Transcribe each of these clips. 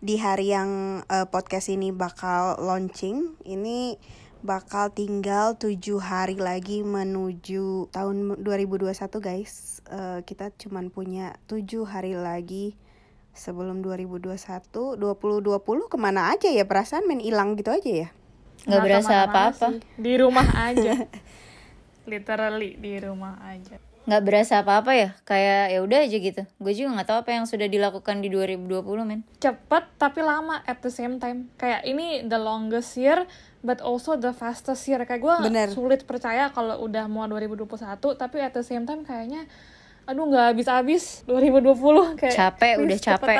di hari yang uh, podcast ini bakal launching ini bakal tinggal tujuh hari lagi menuju tahun 2021 guys. Uh, kita cuman punya tujuh hari lagi sebelum 2021 2020 ke mana aja ya? Perasaan main hilang gitu aja ya? Nggak berasa apa-apa. di rumah aja. Literally di rumah aja nggak berasa apa-apa ya? Kayak ya udah aja gitu. Gue juga nggak tahu apa yang sudah dilakukan di 2020 men. Cepet tapi lama at the same time. Kayak ini the longest year but also the fastest year. Kayak gue sulit percaya kalau udah mau 2021 tapi at the same time kayaknya aduh nggak habis-habis 2020 kayak capek udah capek.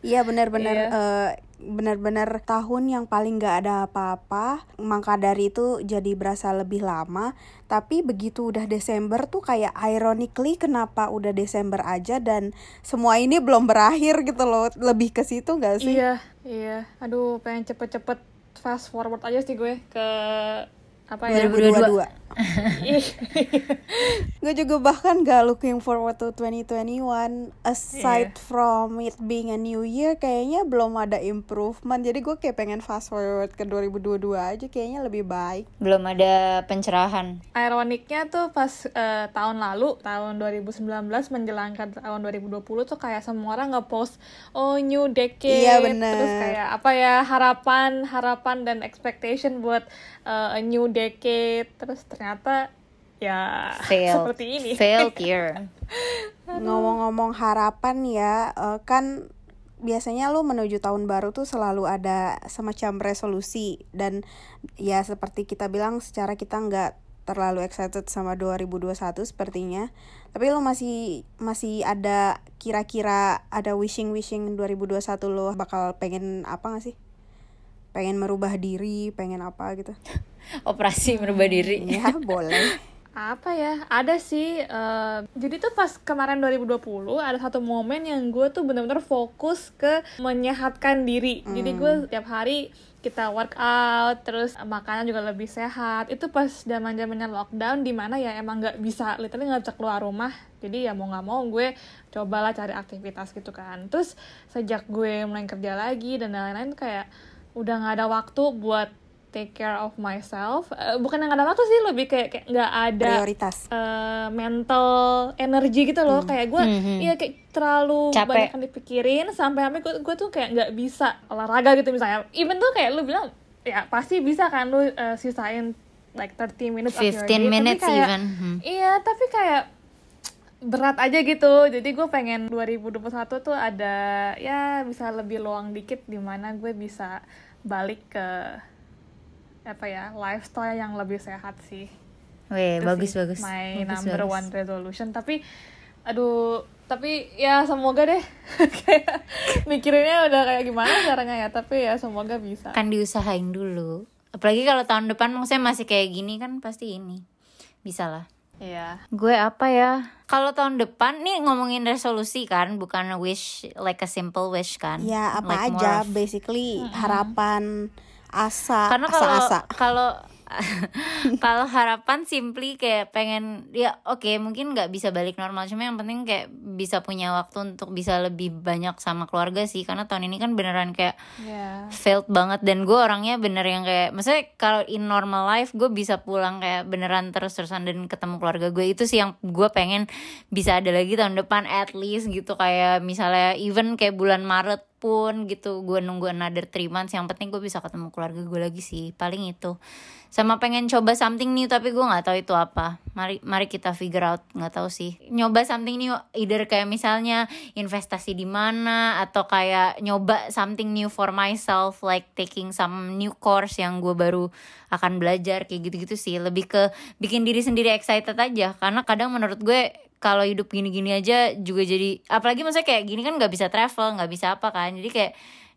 Iya benar-benar iya. uh, benar-benar tahun yang paling gak ada apa-apa. Maka dari itu jadi berasa lebih lama. Tapi begitu udah Desember tuh kayak ironically kenapa udah Desember aja dan semua ini belum berakhir gitu loh. Lebih ke situ gak sih? Iya iya. Aduh pengen cepet-cepet fast forward aja sih gue ke apa ya 2022 gue juga bahkan gak looking forward to 2021 aside yeah. from it being a new year kayaknya belum ada improvement. Jadi gue kayak pengen fast forward ke 2022 aja kayaknya lebih baik. Belum ada pencerahan. Ironiknya tuh pas uh, tahun lalu tahun 2019 menjelangkan tahun 2020 tuh kayak semua orang ngepost oh new decade. Iya, bener. terus kayak apa ya harapan harapan dan expectation buat uh, a new decade. Terus ternyata ya failed. seperti ini. Failed year ngomong-ngomong harapan ya uh, kan biasanya lo menuju tahun baru tuh selalu ada semacam resolusi dan ya seperti kita bilang secara kita nggak terlalu excited sama 2021 sepertinya. Tapi lo masih masih ada kira-kira ada wishing wishing 2021 lo bakal pengen apa gak sih pengen merubah diri pengen apa gitu. Operasi merubah diri. Ya boleh. Apa ya? Ada sih uh, jadi tuh pas kemarin 2020 ada satu momen yang gue tuh bener-bener fokus ke menyehatkan diri. Mm. jadi gue tiap hari kita workout terus makanan juga lebih sehat. Itu pas zaman zamannya lockdown di mana ya emang nggak bisa literally nggak bisa keluar rumah. Jadi ya mau nggak mau gue cobalah cari aktivitas gitu kan. Terus sejak gue mulai kerja lagi dan lain-lain kayak udah nggak ada waktu buat take care of myself uh, bukan yang ada waktu sih lebih kayak kayak nggak ada prioritas uh, mental energi gitu loh hmm. kayak gue mm-hmm. iya kayak terlalu Capek. banyak yang dipikirin sampai sampai gue, gue tuh kayak nggak bisa olahraga gitu misalnya even tuh kayak lu bilang ya pasti bisa kan lu uh, sisain like 30 minutes 15 of your day minutes tapi kayak, even hmm. iya tapi kayak berat aja gitu jadi gue pengen 2021 tuh ada ya bisa lebih luang dikit di mana gue bisa balik ke apa ya lifestyle yang lebih sehat sih Weh, bagus sih bagus. My bagus, number bagus. one resolution. Tapi, aduh, tapi ya semoga deh. kayak mikirinnya udah kayak gimana caranya ya. Tapi ya semoga bisa. Kan diusahain dulu. Apalagi kalau tahun depan maksudnya masih kayak gini kan pasti ini. Bisa lah. Iya. Gue apa ya? Kalau tahun depan nih ngomongin resolusi kan, bukan wish like a simple wish kan? Ya apa like aja, of, basically mm -hmm. harapan, asa, Karena kalau asa-asa. kalau kalau harapan simply kayak pengen ya oke okay, mungkin nggak bisa balik normal. Cuma yang penting kayak bisa punya waktu untuk bisa lebih banyak sama keluarga sih. Karena tahun ini kan beneran kayak yeah. failed banget. Dan gue orangnya bener yang kayak maksudnya kalau in normal life gue bisa pulang kayak beneran terus terusan dan ketemu keluarga gue. Itu sih yang gue pengen bisa ada lagi tahun depan at least gitu. Kayak misalnya even kayak bulan Maret pun gitu gue nunggu another three months yang penting gue bisa ketemu keluarga gue lagi sih paling itu. Sama pengen coba something new tapi gue nggak tahu itu apa. Mari mari kita figure out nggak tahu sih. Nyoba something new either kayak misalnya investasi di mana atau kayak nyoba something new for myself like taking some new course yang gue baru akan belajar kayak gitu-gitu sih. Lebih ke bikin diri sendiri excited aja karena kadang menurut gue kalau hidup gini-gini aja juga jadi apalagi maksudnya kayak gini kan nggak bisa travel nggak bisa apa kan. Jadi kayak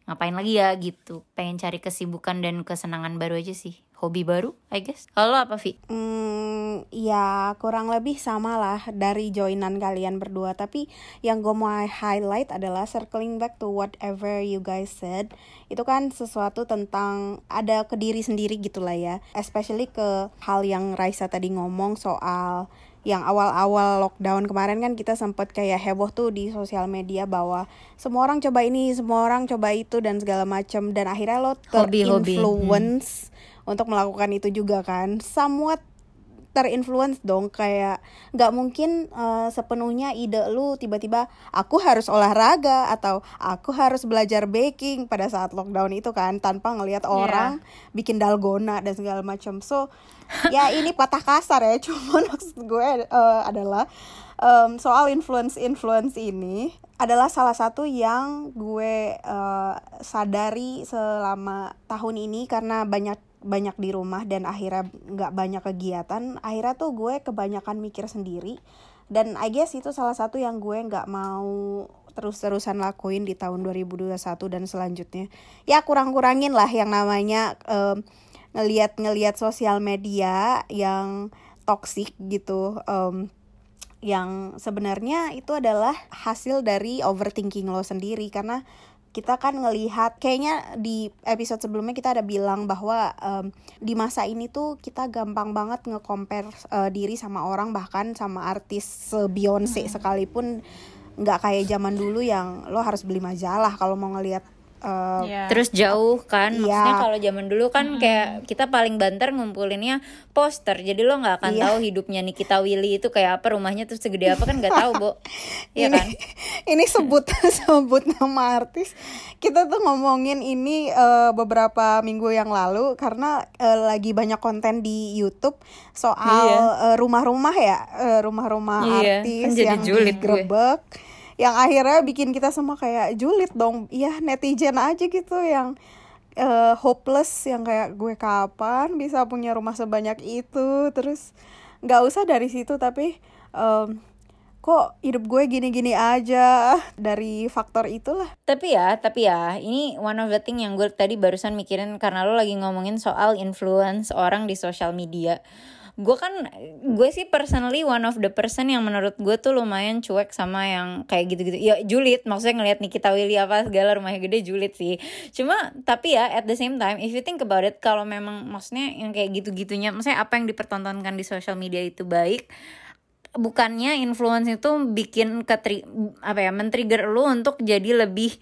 ngapain lagi ya gitu. Pengen cari kesibukan dan kesenangan baru aja sih. Hobi baru I guess. Kalau apa Vi? Hmm, ya kurang lebih sama lah dari joinan kalian berdua. Tapi yang gue mau highlight adalah circling back to whatever you guys said. Itu kan sesuatu tentang ada ke diri sendiri gitu lah ya. Especially ke hal yang Raisa tadi ngomong soal yang awal-awal lockdown kemarin kan kita sempat kayak heboh tuh di sosial media bahwa semua orang coba ini, semua orang coba itu dan segala macam dan akhirnya lo terinfluence untuk melakukan itu juga kan. Somewhat terinfluence dong kayak nggak mungkin eh, sepenuhnya ide lu tiba-tiba aku harus olahraga atau aku harus belajar baking pada saat lockdown itu kan tanpa ngelihat orang bikin dalgona dan segala macam so ya ini patah kasar ya cuman maksud gue eh, adalah em, soal influence influence ini adalah salah satu yang gue eh, sadari selama tahun ini karena banyak banyak di rumah dan akhirnya nggak banyak kegiatan akhirnya tuh gue kebanyakan mikir sendiri. Dan I guess itu salah satu yang gue nggak mau terus-terusan lakuin di tahun 2021 dan selanjutnya. Ya kurang-kurangin lah yang namanya em, ngeliat-ngeliat sosial media yang toxic gitu em, yang sebenarnya itu adalah hasil dari overthinking lo sendiri. Karena kita kan ngelihat kayaknya di episode sebelumnya kita ada bilang bahwa em, di masa ini tuh kita gampang banget nge-compare eh, diri sama orang bahkan sama artis se Beyonce sekalipun nggak kayak zaman dulu yang lo harus beli majalah kalau mau ngelihat eh, Iya. Terus jauh kan, Iya. maksudnya kalau zaman dulu kan kayak kita paling banter ngumpulinnya poster, jadi lo nggak akan Iya. tahu hidupnya Nikita Willy itu kayak apa, rumahnya tuh segede apa kan nggak tahu, Bo. Iya ini kan? ini sebut sebut nama artis kita tuh ngomongin ini eh, beberapa minggu yang lalu karena eh, lagi banyak konten di YouTube soal Iya. eh, rumah-rumah ya eh, rumah-rumah Iya, artis kan jadi yang julid gue. Yang akhirnya bikin kita semua kayak julid dong. Iya netizen aja gitu yang eh, hopeless yang kayak gue kapan bisa punya rumah sebanyak itu? Terus nggak usah dari situ tapi em, kok hidup gue gini-gini aja? Dari faktor itulah. Tapi ya, tapi ya, ini one of the thing yang gue tadi barusan mikirin karena lo lagi ngomongin soal influence orang di sosial media. Gue kan, gue sih personally one of the person yang menurut gue tuh lumayan cuek sama yang kayak gitu-gitu. Ya julid, maksudnya ngeliat Nikita Willy apa segala rumahnya gede julid sih. Cuma, tapi ya at the same time, if you think about it, kalau memang maksudnya yang kayak gitu-gitunya, maksudnya apa yang dipertontonkan di sosial media itu baik, bukannya influence itu bikin ketri apa ya men-trigger lu untuk jadi lebih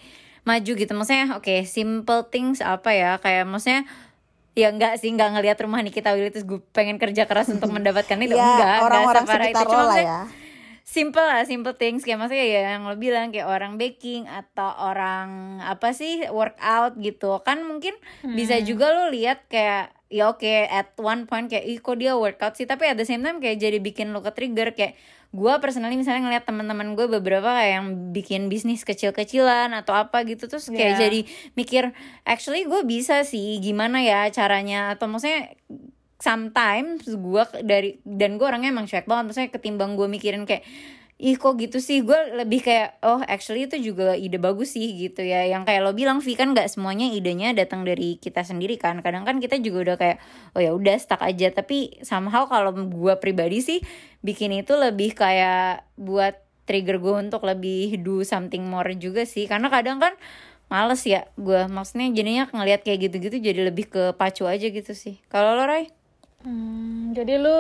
maju gitu maksudnya oke simple things apa ya kayak maksudnya ya enggak sih enggak ngelihat rumah Nikita Willy terus gue pengen kerja keras untuk mendapatkan itu. Ya enggak orang-orang enggak separah sekitar Cuma lo lah ya. simple lah simple things. Kayak maksudnya ya yang lo bilang kayak orang baking atau orang apa sih workout gitu. Kan mungkin bisa juga lo lihat kayak ya oke at one point kayak ih kok dia workout sih. Tapi at the same time kayak jadi bikin lo ke trigger kayak gue personally misalnya ngeliat teman-teman gue beberapa kayak yang bikin bisnis kecil-kecilan atau apa gitu terus kayak Yeah. jadi mikir actually gue bisa sih gimana ya caranya atau maksudnya sometimes gue dari dan gue orangnya emang cuek banget. Maksudnya ketimbang gue mikirin kayak ih kok gitu sih? Gue lebih kayak oh actually itu juga ide bagus sih gitu ya. Yang kayak lo bilang Vi kan nggak semuanya idenya datang dari kita sendiri kan. Kadang kan kita juga udah kayak oh ya udah stuck aja. Tapi somehow kalau gue pribadi sih bikin itu lebih kayak buat trigger gue untuk lebih do something more juga sih. Karena kadang kan males ya gue maksudnya jadinya ngelihat kayak gitu-gitu jadi lebih ke pacu aja gitu sih. Kalau lo Ray Hmm, jadi lu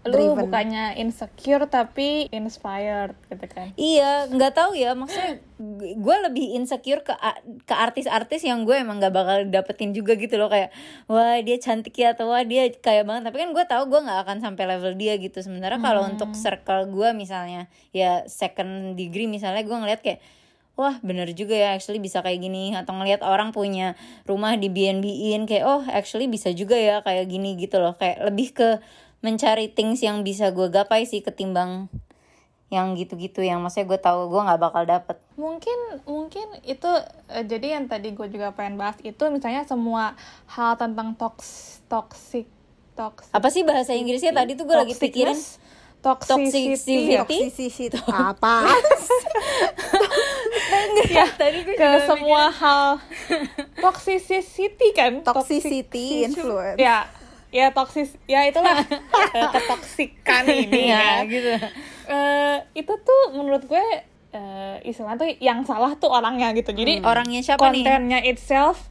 lu Driven. bukannya insecure tapi inspired gitu kan Iya, nggak tahu ya. Maksudnya gue lebih insecure ke ke artis-artis yang gue emang nggak bakal dapetin juga gitu loh kayak wah dia cantik ya atau wah dia kaya banget. Tapi kan gue tahu gue nggak akan sampai level dia gitu. Sementara kalau untuk circle gue misalnya ya second degree misalnya gue ngeliat kayak wah bener juga ya actually bisa kayak gini. Atau ngelihat orang punya rumah di BNB-in kayak oh actually bisa juga ya kayak gini gitu loh. Kayak lebih ke mencari things yang bisa gue gapai sih ketimbang yang gitu-gitu yang maksudnya gue tahu gue nggak bakal dapet. Mungkin mungkin itu eh, jadi yang tadi gue juga pengen bahas itu misalnya semua hal tentang toks toxic toxic apa sih bahasa Inggrisnya? Tadi tuh gue lagi pikirin. Toxicity Toxicity. toxicity apa ya tadi gue ke semua hal. Toxicity kan? Toxicity Toxic- influence. ya ya toksis ya itulah eh, ketoksikan ini ya gitu. Eh, itu tuh menurut gue eh, istilah tuh yang salah tuh orangnya gitu. Jadi orangnya siapa nih? kontennya itself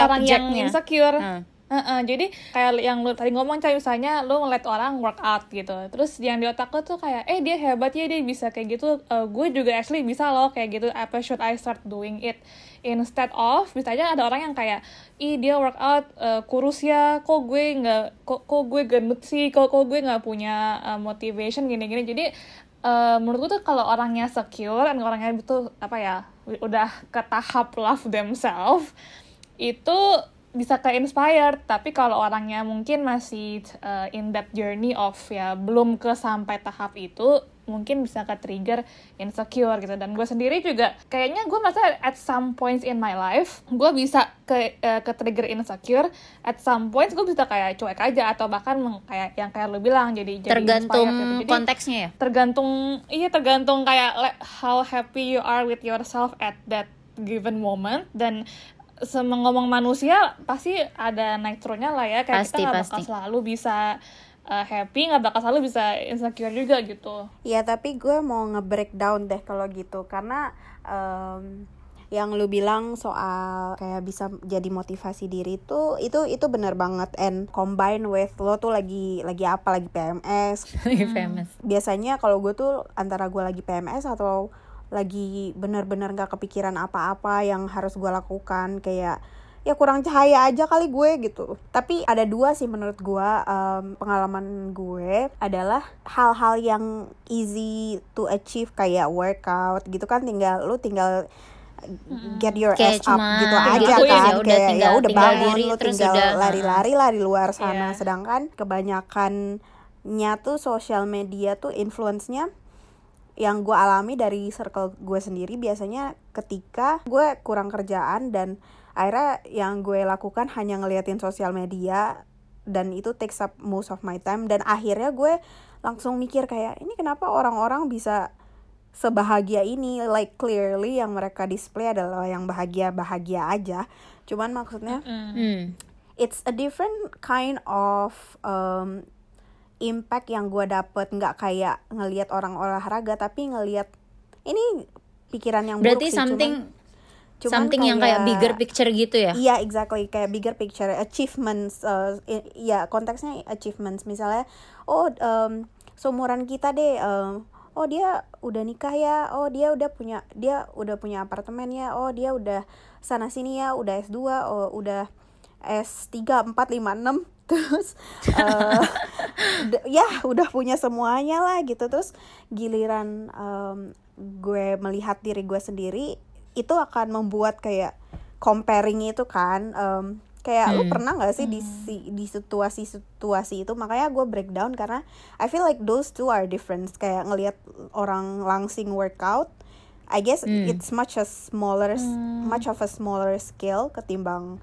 orang yang insecure. Hmm. Heeh, jadi kayak yang lu tadi ngomong kayak misalnya lu ngeliat orang workout gitu. Terus yang di otak lu tuh kayak eh dia hebat ya dia bisa kayak gitu. Eh, gue juga actually bisa loh kayak gitu. Apa should I start doing it? Instead of misalnya ada orang yang kayak ih dia workout eh, kurus ya kok gue nggak kok kok gue gendut sih kok kok gue nggak punya eh, motivation gini-gini. Jadi eh, menurut gue tuh kalau orangnya secure dan orangnya itu apa ya udah ke tahap love themselves itu bisa ke inspired tapi kalau orangnya mungkin masih uh, in that journey of ya belum ke sampai tahap itu mungkin bisa ke trigger insecure gitu. Dan gue sendiri juga kayaknya gue merasa at some points in my life gue bisa ke uh, ke trigger insecure. At some points gue bisa kayak cuek aja atau bahkan kayak yang kayak lo bilang jadi jadi tergantung inspired gitu. Jadi, konteksnya ya? tergantung iya tergantung kayak like, how happy you are with yourself at that given moment. Dan ngomong manusia pasti ada naik turunnya lah ya. Kayak Pasti, kita nggak bakal pasti. selalu bisa uh, happy nggak bakal selalu bisa insecure juga gitu. Ya tapi gue mau nge-breakdown deh kalau gitu. Karena em, yang lu bilang soal kayak bisa jadi motivasi diri itu itu itu benar banget. And combine with lo tuh lagi lagi apa? Lagi PMS lagi famous biasanya kalau gue tuh antara gue lagi PMS atau lagi benar-benar nggak kepikiran apa-apa yang harus gue lakukan kayak ya kurang cahaya aja kali gue gitu. Tapi ada dua sih menurut gue em, pengalaman gue adalah hal-hal yang easy to achieve kayak workout gitu kan tinggal lu tinggal get your Kayak ass up gitu aja lakuin, kan ya udah kayak ya udah bangun diri, lu tinggal lari-lari lah di luar sana. Iya. sedangkan kebanyakannya tuh sosial media tuh influence-nya yang gue alami dari circle gue sendiri biasanya ketika gue kurang kerjaan dan akhirnya yang gue lakukan hanya ngeliatin sosial media dan itu takes up most of my time dan akhirnya gue langsung mikir kayak ini kenapa orang-orang bisa sebahagia ini? Like clearly yang mereka display adalah yang bahagia-bahagia aja. Cuman maksudnya hmm. it's a different kind of um, impact yang gue dapet. Nggak kayak ngelihat orang olahraga tapi ngelihat ini pikiran yang buruk berarti sih something cuman, cuman something yang kayak bigger picture gitu ya? Iya, exactly. Kayak bigger picture, achievements, uh, ya konteksnya achievements. Misalnya, oh um, seumuran kita deh, um, oh dia udah nikah ya, oh dia udah punya, dia udah punya apartemen ya, oh dia udah sana sini ya, udah S2, oh udah S3, 4, 5, 6 terus uh, ya udah punya semuanya lah gitu. Terus giliran um, gue melihat diri gue sendiri itu akan membuat kayak comparing itu kan um, kayak lu Hmm. pernah nggak sih di si- di situasi-situasi itu? Makanya gue breakdown karena I feel like those two are different. Kayak ngelihat orang langsing workout I guess Hmm. it's much a smaller much of a smaller scale ketimbang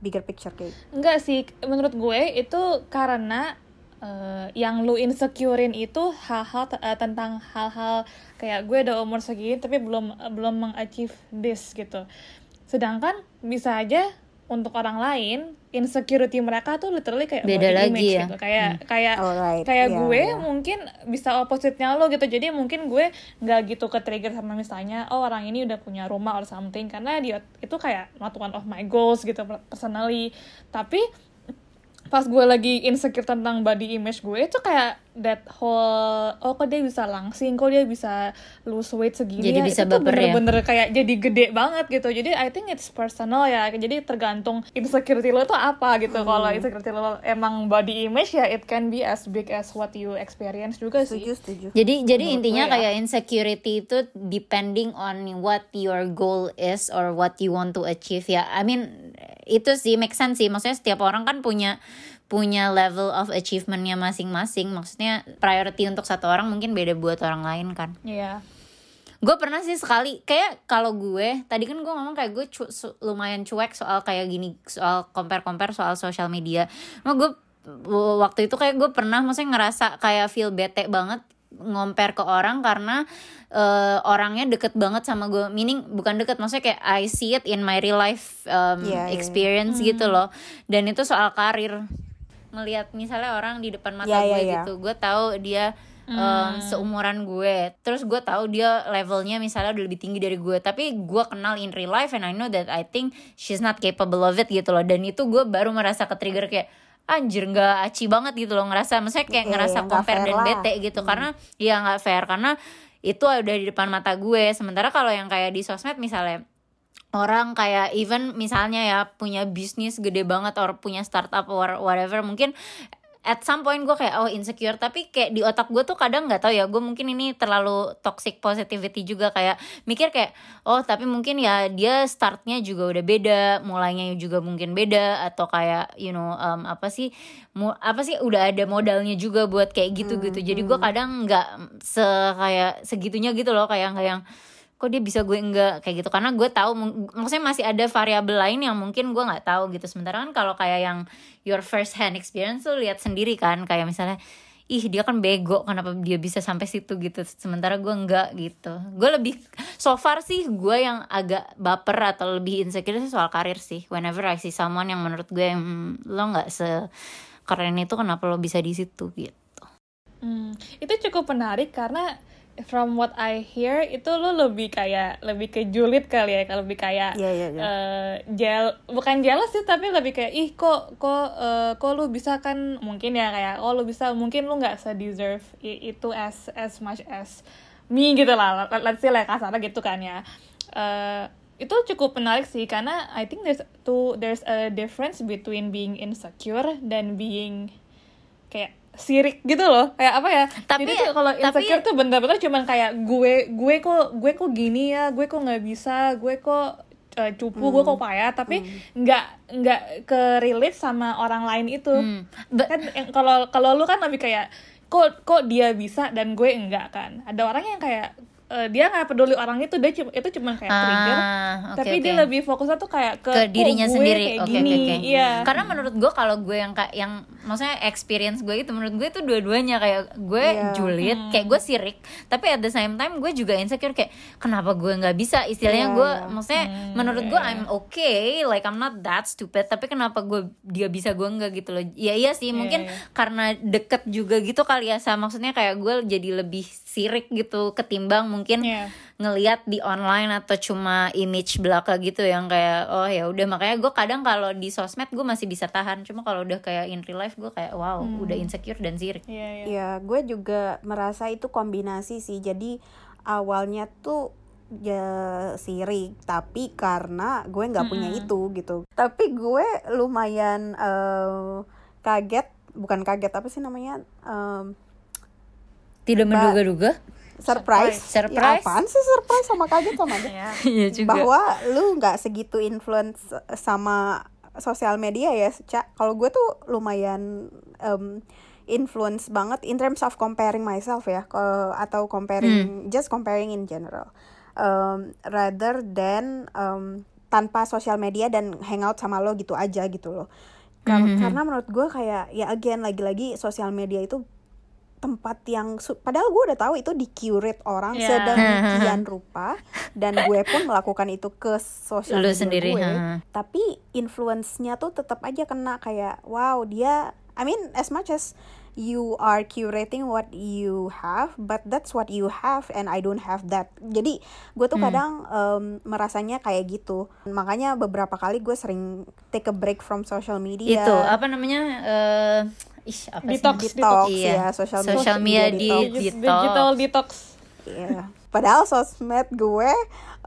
bigger picture kayak Enggak sih, menurut gue itu karena eh, yang lu insecurein itu hal-hal eh, tentang hal-hal kayak gue udah umur segini tapi belum belum mengachieve this gitu. Sedangkan bisa aja untuk orang lain insecurity mereka tuh literally kayak Beda body lagi image ya. gitu. Kayak kayak Alright, kayak iya, gue iya. mungkin bisa opposite-nya lo gitu. Jadi mungkin gue nggak gitu ke trigger sama misalnya oh orang ini udah punya rumah or something karena dia itu kayak not one of my goals gitu personally. Tapi pas gue lagi insecure tentang body image gue itu kayak that whole oh kok dia bisa langsing kok dia bisa lose weight segini Jadi ya bisa itu ya? bener-bener kayak jadi gede banget gitu jadi I think it's personal ya jadi tergantung insecurity lo tuh apa gitu Hmm. kalau insecurity lo emang body image ya it can be as big as what you experience juga sih setuju setuju Jadi jadi Menurut intinya gue ya. kayak insecurity itu depending on what your goal is or what you want to achieve ya. I mean itu sih make sense sih. Maksudnya setiap orang kan punya punya level of achievementnya masing-masing. Maksudnya priority untuk satu orang mungkin beda buat orang lain kan. Iya Gue pernah sih sekali kayak kalau gue tadi kan gue ngomong kayak gue cu- su- lumayan cuek soal kayak gini soal compare compare soal social media. Nah, gue waktu itu kayak gue pernah maksudnya ngerasa kayak feel bete banget ngomper ke orang karena eh, orangnya deket banget sama gue meaning bukan deket maksudnya kayak I see it in my real life um, Iya, iya. experience gitu loh dan itu soal karir ngelihat misalnya orang di depan mata Iya, iya, gue iya. gitu gue tahu dia um, seumuran gue. Terus gue tahu dia levelnya misalnya udah lebih tinggi dari gue. Tapi gue kenal in real life and I know that I think she's not capable of it gitu loh. Dan itu gue baru merasa ke trigger kayak anjir nggak aci banget gitu loh. Ngerasa maksudnya kayak Iya, ngerasa compare dan lah. bete gitu. Karena ya nggak fair. Karena itu udah di depan mata gue. Sementara kalau yang kayak di sosmed misalnya orang kayak even misalnya ya punya bisnis gede banget or punya startup or whatever mungkin at some point gue kayak oh insecure. Tapi kayak di otak gue tuh kadang nggak tahu ya gue mungkin ini terlalu toxic positivity juga kayak mikir kayak oh tapi mungkin ya dia startnya juga udah beda mulainya juga mungkin beda atau kayak you know um, apa sih mu- apa sih udah ada modalnya juga buat kayak gitu gitu jadi gue kadang nggak se kayak segitunya gitu loh kayak nggak yang kok dia bisa gue enggak kayak gitu. Karena gue tahu maksudnya masih ada variabel lain yang mungkin gue nggak tahu gitu. Sementara kan kalau kayak yang your first hand experience tuh lihat sendiri kan. Kayak misalnya ih dia kan bego kenapa dia bisa sampai situ? gitu. Sementara gue enggak gitu. Gue lebih so far sih gue yang agak baper atau lebih insecure sih soal karir sih. Whenever I see someone yang menurut gue "Hmm, lo nggak se keren itu kenapa lo bisa di situ? gitu. Hmm, itu cukup menarik karena from what I hear itu lu lebih kayak lebih ke julid kali ya, kalau lebih kayak Iya, iya, iya. eh, jel bukan jealous sih tapi lebih kayak ih kok kok eh, kok lu bisa kan? Mungkin ya kayak oh lu bisa. Mungkin lu nggak se deserve itu as as much as me gitu lah. Let- let's say lah kasarnya gitu kan ya. Eh, itu cukup menarik sih karena I think there's two there's a difference between being insecure dan being kayak sirik gitu loh. Kayak apa ya? Tapi- jadi tuh kalau tapi- insecure tuh bener-bener cuman kayak gue gue kok gue kok gini ya gue kok nggak bisa gue kok eh, cupu gue kok payah. Tapi nggak nggak ke relate sama orang lain itu. Hmm. Ba- kan kalau kalau lu kan lebih kayak kok kok dia bisa dan gue enggak kan? Ada orang yang kayak eh, dia nggak peduli orang itu dia cuma itu cuma kayak trigger Ah, oke, tapi oke. dia lebih fokusnya tuh kayak ke, ke dirinya gue sendiri kayak oke gini oke oke iya karena menurut gue kalau gue yang kayak yang maksudnya experience gue itu menurut gue itu dua-duanya kayak gue Iya. julid Hmm. kayak gue sirik tapi at the same time gue juga insecure kayak kenapa gue nggak bisa istilahnya Iya, gue maksudnya Hmm, menurut gue iya. I'm okay like I'm not that stupid tapi kenapa gue dia bisa gue nggak gitu loh ya iya sih Iya, mungkin iya. karena deket juga gitu kali ya sama maksudnya kayak gue jadi lebih sirik gitu ketimbang mungkin Iya. ngelihat di online atau cuma image belaka gitu yang kayak oh ya udah makanya gue kadang kalau di sosmed gue masih bisa tahan cuma kalau udah kayak in real life gue kayak wow udah insecure dan sirik iya iya Ya, gue juga merasa itu kombinasi sih. Jadi awalnya tuh ya sirik, tapi karena gue nggak punya itu gitu. Tapi gue lumayan eh, kaget, bukan kaget apa sih namanya? Em, tidak menduga-duga surprise. Surprise. Ya, apaan sih surprise sama kaget sama aja? Iya. iya juga Bahwa lu nggak segitu influence sama sosial media ya, Cak. Kalau gue tuh lumayan em, influence banget in terms of comparing myself ya, atau comparing just comparing in general, Em, rather than em, tanpa sosial media dan hangout sama lo gitu aja gitu loh. Kar- Karena menurut gue kayak ya again lagi-lagi sosial media itu tempat yang padahal gue udah tahu itu di curate orang Iya. sedemikian rupa dan gue pun melakukan itu ke sosial media sendiri, gue ha. tapi influence-nya tuh tetap aja kena kayak wow dia I mean as much as you are curating what you have but that's what you have and I don't have that jadi gue Hmm. tuh kadang em, merasanya kayak gitu makanya beberapa kali gue sering take a break from social media itu apa namanya eh ih apa Detox, sih detox Iya. ya social, Social media di- detox. Detox. digital detox Iya. Padahal sosmed gue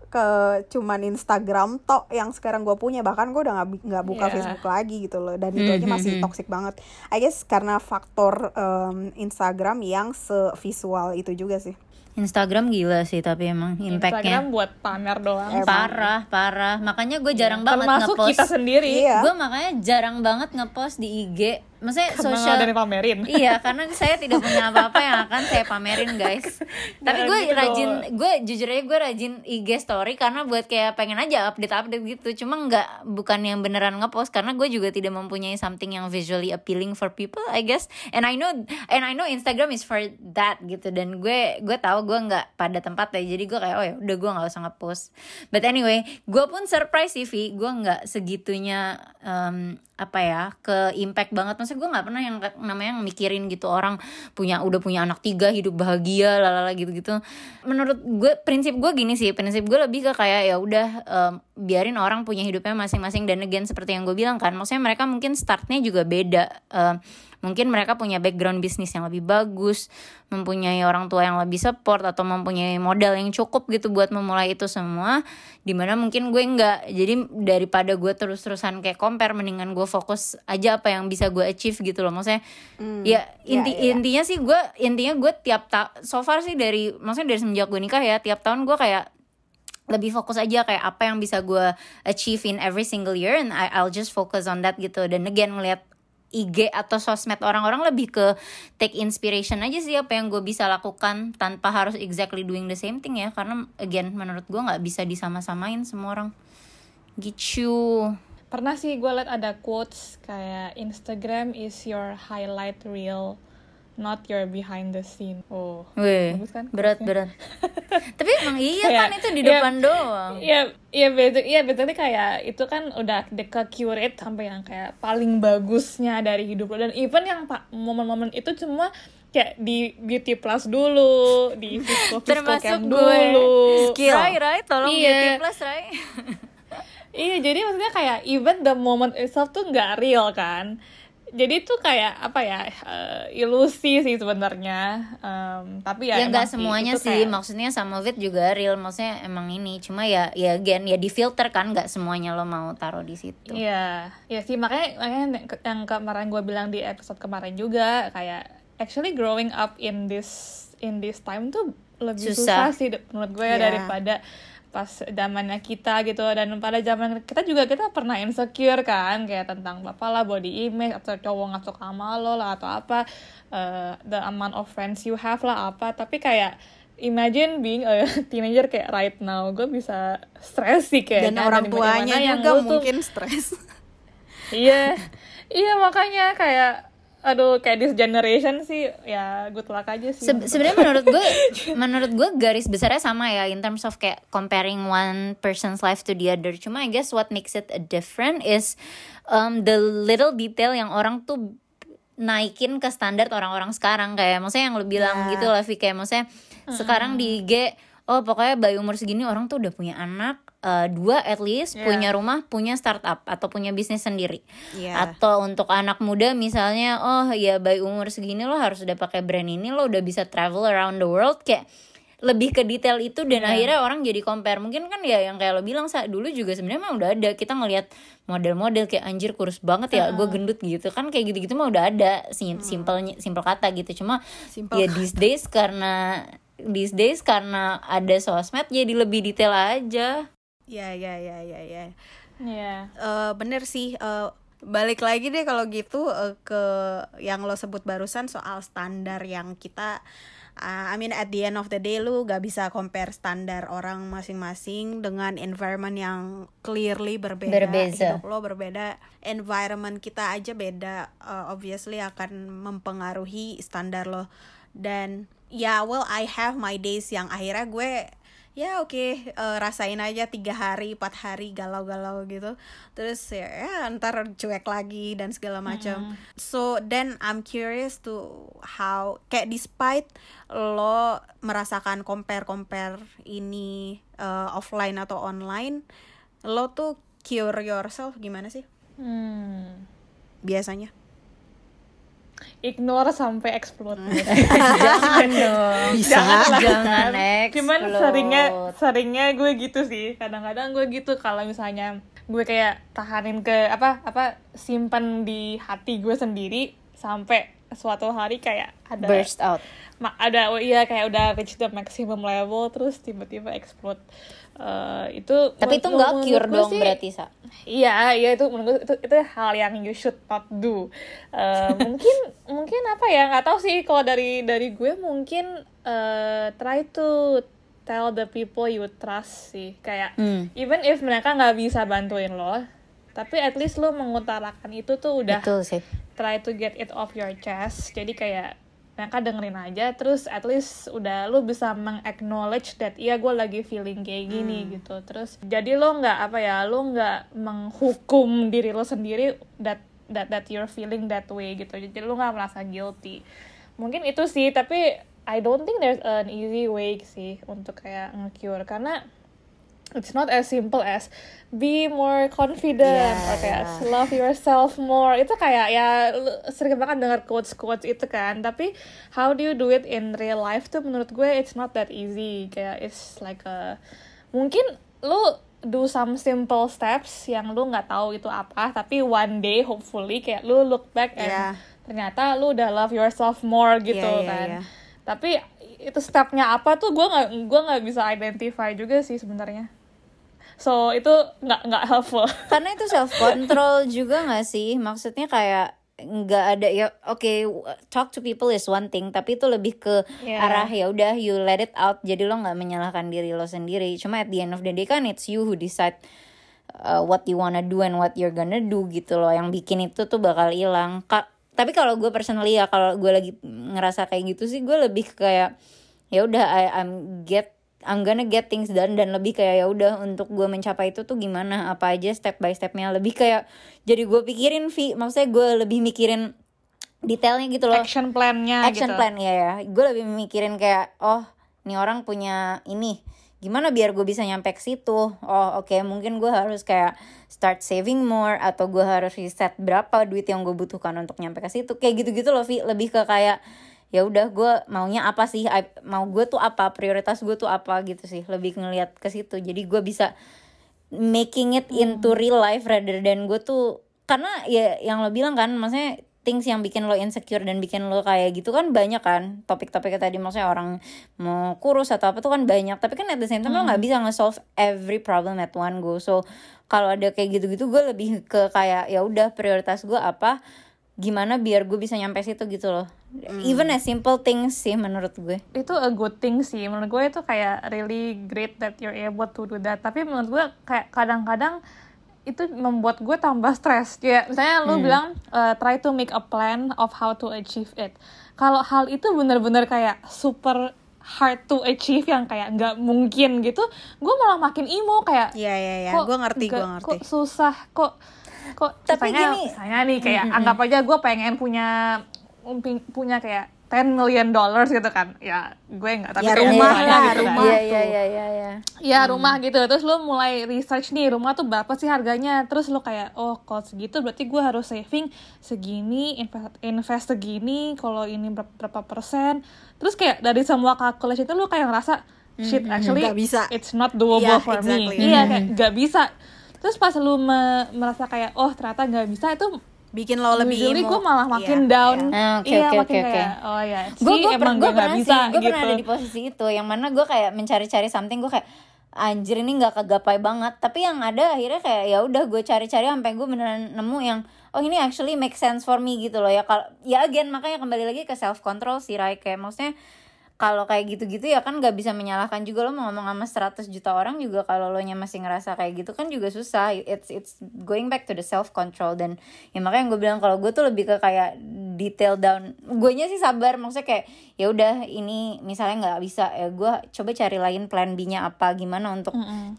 ke cuman Instagram tok yang sekarang gue punya bahkan gue udah nggak nggak buka Iya. Facebook lagi gitu loh dan itu aja masih toxic banget. I guess karena faktor em, Instagram yang sevisual itu juga sih. Instagram gila sih tapi emang impactnya Instagram buat pamer doang parah parah makanya gue jarang banget termasuk ngepost kita sendiri Iya. gue makanya jarang banget ngepost di IG maksudnya karena ada yang pamerin. Iya karena saya tidak punya apa-apa yang akan saya pamerin guys. Tapi gue gitu rajin gue jujur aja gue rajin IG story karena buat kayak pengen aja update update gitu. Cuma nggak bukan yang beneran ngepost karena gue juga tidak mempunyai something yang visually appealing for people I guess. And I know and I know Instagram is for that gitu. Dan gue gue tahu gue nggak pada tempatnya jadi gue kayak oh ya udah gue nggak usah ngepost. But anyway gue pun surprise sih Vi. Gue nggak segitunya um, apa ya ke impact banget. Maksudnya gue nggak pernah yang namanya yang mikirin gitu orang punya udah punya anak tiga hidup bahagia lalala gitu gitu menurut gue prinsip gue gini sih prinsip gue lebih ke kayak ya udah um, biarin orang punya hidupnya masing-masing dan again seperti yang gue bilang kan. Maksudnya mereka mungkin startnya juga beda um, mungkin mereka punya background bisnis yang lebih bagus, mempunyai orang tua yang lebih support atau mempunyai modal yang cukup gitu buat memulai itu semua. Di mana mungkin gue enggak. Jadi daripada gue terus-terusan kayak compare, mendingan gue fokus aja apa yang bisa gue achieve gitu loh. Maksudnya hmm, ya inti ya, ya. intinya sih gue intinya gue tiap ta so far sih dari maksudnya dari semenjak gue nikah ya tiap tahun gue kayak lebih fokus aja kayak apa yang bisa gue achieve in every single year and I, I'll just focus on that gitu dan again ngeliat IG atau sosmed orang-orang lebih ke take inspiration aja sih apa yang gue bisa lakukan tanpa harus exactly doing the same thing ya. Karena again menurut gue nggak bisa disama-samain semua orang. Gitu. Pernah sih gue liat ada quotes kayak Instagram is your highlight reel not your behind the scene. Oh, Weh, bagus kan? Berat berat. Tapi emang iya kayak, kan itu di depan doang. Iya, iya betul. Iya betul kayak itu kan udah deket curate sampai yang kayak paling bagusnya dari hidup lo dan even yang momen-momen itu cuma kayak di beauty plus dulu, di physical termasuk dulu. Skill. Rai, Rai, tolong iya. beauty plus, Rai. iya, jadi maksudnya kayak even the moment itself tuh nggak real kan jadi itu kayak apa ya uh, ilusi sih sebenarnya. Um, tapi ya ya nggak semuanya sih. kayak... maksudnya sama Vit juga real. Maksudnya emang ini. Cuma ya ya gen ya di filter kan. Nggak semuanya lo mau taruh di situ. Iya. Ya sih makanya makanya yang kemarin gue bilang di episode kemarin juga kayak actually growing up in this in this time tuh lebih susah, susah sih menurut gue ya yeah. daripada pas zamannya kita gitu dan pada zaman kita juga kita pernah insecure kan kayak tentang bapak lah body image atau cowok nggak suka sama lo lah atau apa uh, the amount of friends you have lah apa tapi kayak imagine being a teenager kayak right now gue bisa stres sih kayak dan kan? orang tuanya juga mungkin stres iya iya makanya kayak aduh kayak this generation sih ya good luck aja sih. Se Sebenarnya menurut gue menurut gue garis besarnya sama ya in terms of kayak comparing one person's life to the other. Cuma I guess what makes it different is um, the little detail yang orang tuh naikin ke standar orang-orang sekarang kayak maksudnya yang lo bilang yeah. gitu lah Vi kayak maksudnya mm -hmm. sekarang di IG oh pokoknya bayi umur segini orang tuh udah punya anak uh, dua at least yeah. punya rumah punya startup atau punya bisnis sendiri yeah. atau untuk anak muda misalnya oh ya bayi umur segini lo harus udah pakai brand ini lo udah bisa travel around the world kayak lebih ke detail itu dan yeah. akhirnya orang jadi compare mungkin kan ya yang kayak lo bilang saat dulu juga sebenarnya mah udah ada kita ngelihat model-model kayak anjir kurus banget ya uh. gue gendut gitu kan kayak gitu-gitu mah udah ada sim simpelnya simple kata gitu cuma simple ya these days karena these days karena ada sosmed jadi lebih detail aja Ya ya ya ya ya. Ya. Uh, bener sih. Uh, balik lagi deh kalau gitu uh, ke yang lo sebut barusan soal standar yang kita uh, I mean at the end of the day lu gak bisa compare standar orang masing-masing dengan environment yang clearly berbeda Berbeza. hidup lo berbeda environment kita aja beda uh, obviously akan mempengaruhi standar lo dan ya yeah, well I have my days yang akhirnya gue ya oke okay, uh, eh, rasain aja tiga hari empat hari galau-galau gitu terus ya, ya ntar cuek lagi dan segala macam hmm. so then I'm curious to how kayak despite lo merasakan compare compare ini uh, offline atau online lo tuh cure yourself gimana sih hmm. biasanya ignore sampai explode. Hmm. jangan dong. Bisa. Jangan, jangan explode. Cuman seringnya seringnya gue gitu sih. Kadang-kadang gue gitu kalau misalnya gue kayak tahanin ke apa apa simpan di hati gue sendiri sampai suatu hari kayak ada burst out ada oh iya kayak udah reach the maximum level terus tiba-tiba explode uh, itu tapi itu nggak cure dong sih, berarti sa? Iya iya itu menurut itu itu hal yang you should not do. Uh, mungkin mungkin apa ya nggak tahu sih. Kalau dari dari gue mungkin uh, try to tell the people you trust sih. Kayak hmm. even if mereka nggak bisa bantuin lo tapi at least lo mengutarakan itu tuh udah Betul sih. try to get it off your chest. Jadi kayak mereka dengerin aja terus at least udah lu bisa meng-acknowledge that iya gue lagi feeling kayak gini hmm. gitu. Terus jadi lo nggak apa ya lo nggak menghukum diri lo sendiri that that that you're feeling that way gitu. Jadi lu nggak merasa guilty. Mungkin itu sih tapi I don't think there's an easy way sih untuk kayak nge-cure. Karena it's not as simple as be more confident Yeah, or kayak yeah. love yourself more itu kayak ya sering banget dengar quotes quotes itu kan tapi how do you do it in real life tuh menurut gue it's not that easy kayak it's like a mungkin lu do some simple steps yang lu nggak tahu itu apa tapi one day hopefully kayak lu look back and Yeah. ternyata lu udah love yourself more gitu Yeah, yeah, kan yeah. tapi itu stepnya apa tuh gue nggak gue nggak bisa identify juga sih sebenarnya so itu nggak nggak helpful. Karena itu self control juga nggak sih? Maksudnya kayak nggak ada ya oke talk to people is one thing tapi itu lebih ke Yeah. arah ya udah you let it out. Jadi lo nggak menyalahkan diri lo sendiri. Cuma at the end of the day kan it's you who decide uh, what you wanna do and what you're gonna do gitu loh. Yang bikin itu tuh bakal hilang. Ka- tapi kalau gue personally ya kalau gue lagi ngerasa kayak gitu sih gue lebih ke kayak ya udah I- I'm get I'm gonna get things done dan lebih kayak ya udah untuk gue mencapai itu tuh gimana? Apa aja step by stepnya? Lebih kayak jadi gue pikirin Vi. Maksudnya gue lebih mikirin detailnya gitu loh. Action plan-nya action gitu. plan ya ya gue lebih mikirin kayak oh nih orang punya ini. Gimana biar gue bisa nyampe ke situ? Oh oke mungkin gue harus kayak start saving more atau gue harus riset berapa duit yang gue butuhkan untuk nyampe ke situ. Kayak gitu gitu loh Vi. Lebih ke kayak ya udah gue maunya apa sih? I- mau gue tuh apa? Prioritas gue tuh apa gitu sih. Lebih ngelihat ke situ. Jadi gue bisa making it into real life rather than gue tuh karena ya yang lo bilang kan maksudnya things yang bikin lo insecure dan bikin lo kayak gitu kan banyak kan topik-topiknya tadi. Maksudnya orang mau kurus atau apa tuh kan banyak. Tapi kan at the same time lo nggak bisa nge-solve every problem at one go. So kalau ada kayak gitu-gitu gue lebih ke kayak ya udah prioritas gue apa gimana biar gue bisa nyampe situ gitu loh. Even as simple things sih menurut gue. Itu a good thing sih. Menurut gue itu kayak really great that you're able to do that. Tapi menurut gue kayak kadang-kadang itu membuat gue tambah stres ya misalnya lu bilang uh, try to make a plan of how to achieve it. Kalau hal itu bener-bener kayak super hard to achieve yang kayak nggak mungkin gitu gue malah makin emo kayak Iya iya iya, gue ngerti gue ngerti. kok susah kok kok Tapi misalnya, gini- misalnya nih kayak anggap aja gue pengen punya punya kayak 10 million dollars gitu kan. Ya gue nggak tapi Ya, kayak rumah misalnya lah, gitu kan. rumah. iya tuh. iya iya iya iya ya rumah gitu. Terus lu mulai research nih rumah tuh berapa sih harganya? Terus lu kayak oh kalau segitu berarti gue harus saving segini invest, invest segini kalau ini berapa, berapa persen. Terus kayak dari semua kalkulasi itu lu kayak ngerasa shit actually Nggak bisa. it's not doable Yeah, for exactly. me iya kayak nggak bisa terus pas lu me- merasa kayak oh ternyata nggak bisa itu Bikin lo lebih emo. gue malah makin Iya, down. Iya. Ah, oke, iya oke, makin oke, kayak oh ya gue gue emang gue pernah bisa sih gue gitu. pernah ada di posisi itu yang mana gue kayak mencari-cari something gue kayak anjir ini nggak kegapai banget. Tapi yang ada akhirnya kayak ya udah gue cari-cari sampai gue beneran nemu yang oh ini actually make sense for me gitu loh. Ya kalau ya again makanya kembali lagi ke self control sih Rai. Kayak maksudnya kalau kayak gitu-gitu ya kan nggak bisa menyalahkan juga. Lo mau ngomong sama 100 juta orang juga kalau lo nya masih ngerasa kayak gitu kan juga susah. It's it's going back to the self control dan ya makanya gue bilang kalau gue tuh lebih ke kayak detail down. Gue nya sih sabar maksudnya kayak ya udah ini misalnya nggak bisa. Ya gue coba cari lain plan B nya apa gimana untuk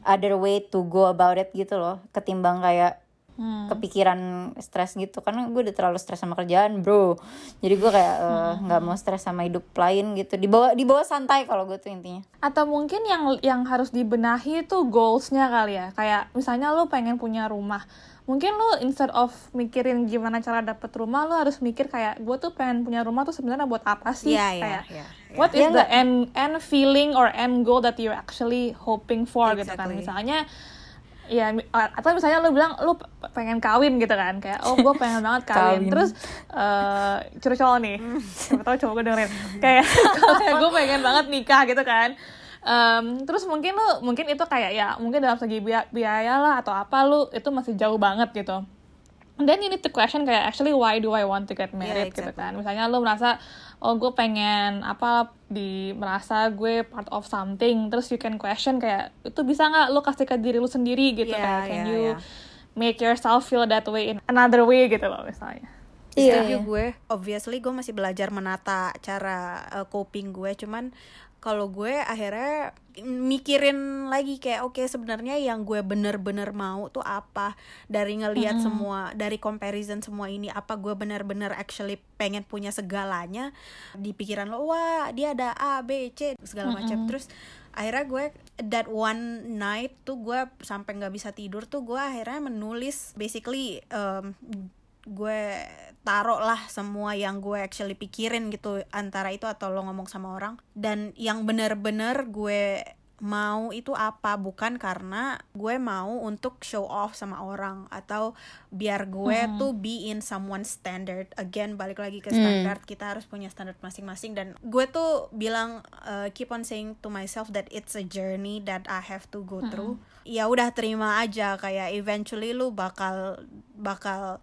other way to go about it gitu loh. Ketimbang kayak Hmm. kepikiran stres gitu. Karena gue udah terlalu stres sama kerjaan bro. Jadi gue kayak eh, nggak mau stres sama hidup lain gitu. Dibawa dibawa santai kalau gue tuh intinya. Atau mungkin yang yang harus dibenahi itu goalsnya kali ya. Kayak misalnya lu pengen punya rumah. Mungkin lu instead of mikirin gimana cara dapet rumah lu harus mikir kayak gue tuh pengen punya rumah tuh sebenarnya buat apa sih? Iya, iya, kayak iya, iya. what is Ya the end end feeling or end goal that you're actually hoping for? Gitu kan. Exactly. misalnya ya mi- atau misalnya lu bilang lu pengen kawin gitu kan. Kayak oh gue pengen banget kawin, Kawin. terus eh curcol nih. Siapa tahu coba gue dengerin. Kayak kalau kayak gue pengen banget nikah gitu kan. Em, terus mungkin lu mungkin itu kayak ya mungkin dalam segi biaya, biaya lah atau apa lu itu masih jauh banget gitu. You need to question kayak actually why do I want to get married? gitu exactly. kan. Misalnya lu merasa oh gue pengen apa di merasa gue part of something. Terus you can question kayak itu bisa nggak lu kasih ke diri lu sendiri? Gitu Iya, kayak can iya, you iya. make yourself feel that way in another way? Gitu loh misalnya. Iya, Setuju iya. gue. Obviously gue masih belajar menata cara uh, coping gue. Cuman kalau gue akhirnya mikirin lagi kayak oke sebenarnya yang gue bener-bener mau tuh apa? Dari ngelihat semua dari comparison semua ini apa gue bener-bener actually pengen punya segalanya? Di pikiran lo wah dia ada A B C segala macam. Terus akhirnya gue that one night tuh gue sampai nggak bisa tidur tuh gue akhirnya menulis basically um, gue taruh lah semua yang gue actually pikirin gitu antara itu atau lo ngomong sama orang. Dan yang bener-bener gue mau itu apa? Bukan karena gue mau untuk show off sama orang atau biar gue tuh be in someone standard. Again balik lagi ke standar kita harus punya standar masing-masing. Dan gue tuh bilang uh, keep on saying to myself that it's a journey that I have to go through. Ya udah terima aja. Kayak eventually lu bakal bakal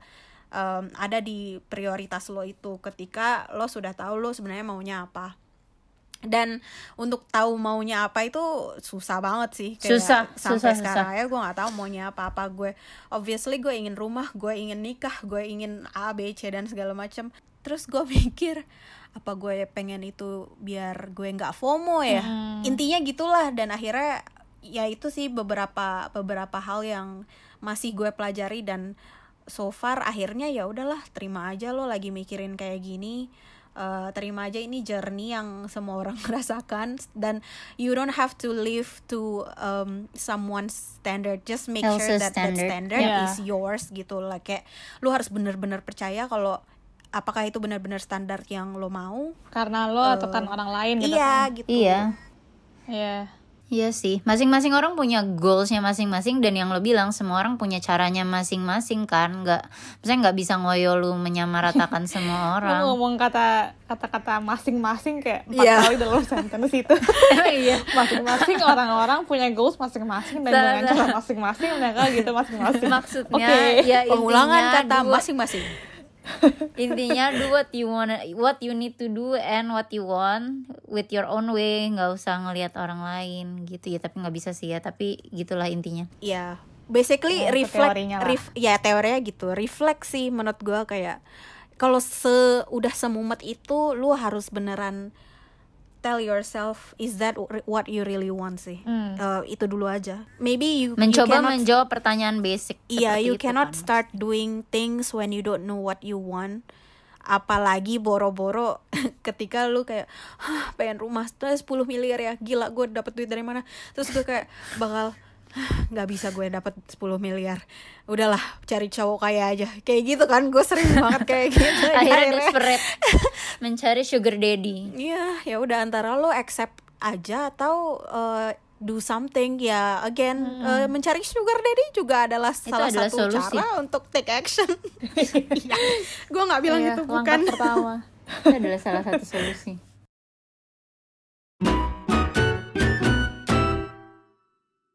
um, ada di prioritas lo itu ketika lo sudah tahu lo sebenarnya maunya apa. Dan untuk tahu maunya apa itu susah banget sih kayak Susah, sampai susah, sekarang. ya gue nggak tahu maunya apa apa. Gue obviously gue ingin rumah gue ingin nikah gue ingin A B C dan segala macam terus gue mikir apa gue pengen itu biar gue nggak FOMO ya? Intinya gitulah dan akhirnya ya itu sih beberapa beberapa hal yang masih gue pelajari dan so far akhirnya ya udahlah terima aja lo lagi mikirin kayak gini Uh, terima aja ini journey yang semua orang rasakan dan you don't have to live to um, someone's standard just make sure Else's that that standard. standard Yeah. is yours gitu lah kayak lu harus bener-bener percaya kalau apakah itu benar-benar standar yang lo mau karena lo atau kan orang lain gitu iya kan. gitu Iya. Iya. Iya sih, masing-masing orang punya goalsnya masing-masing dan yang lo bilang semua orang punya caranya masing-masing kan, nggak, misalnya nggak bisa ngoyo lu menyamaratakan semua orang. ngomong kata kata-kata masing-masing kayak empat Iya. kali dalam sentence itu. Iya. masing-masing orang-orang punya goals masing-masing dan dengan cara masing-masing mereka gitu masing-masing. Maksudnya Oke. ya pengulangan kata masing-masing intinya do what you wanna, what you need to do and what you want with your own way, nggak usah ngelihat orang lain gitu ya. Tapi nggak bisa sih ya. Tapi gitulah intinya. ya basically Ya, itu reflect ref- ya teorinya gitu reflect sih menurut gua kayak kalau se udah semumet itu lu harus beneran tell yourself is that what you really want sih Hmm. Uh, itu dulu aja maybe you you Mencoba cannot menjawab pertanyaan basic. Iya, seperti you itu cannot kan. start doing things when you don't know what you want. Apalagi boro-boro ketika lu kayak Hah, pengen rumah terus 10 miliar ya. Gila, gue dapet duit dari mana? Terus gue kayak bakal "Hah, nggak bisa gue dapet 10 miliar. Udahlah, cari cowok kaya aja. Kayak gitu kan, gue sering banget kayak gitu. Akhirnya Akhirnya- mencari sugar daddy. Iya, ya udah antara lo accept aja atau uh, do something ya again uh, mencari sugar daddy juga adalah salah adalah satu solusi. cara untuk take action. Iya, gue nggak bilang Iya, itu bukan. pertama. Itu adalah salah satu solusi.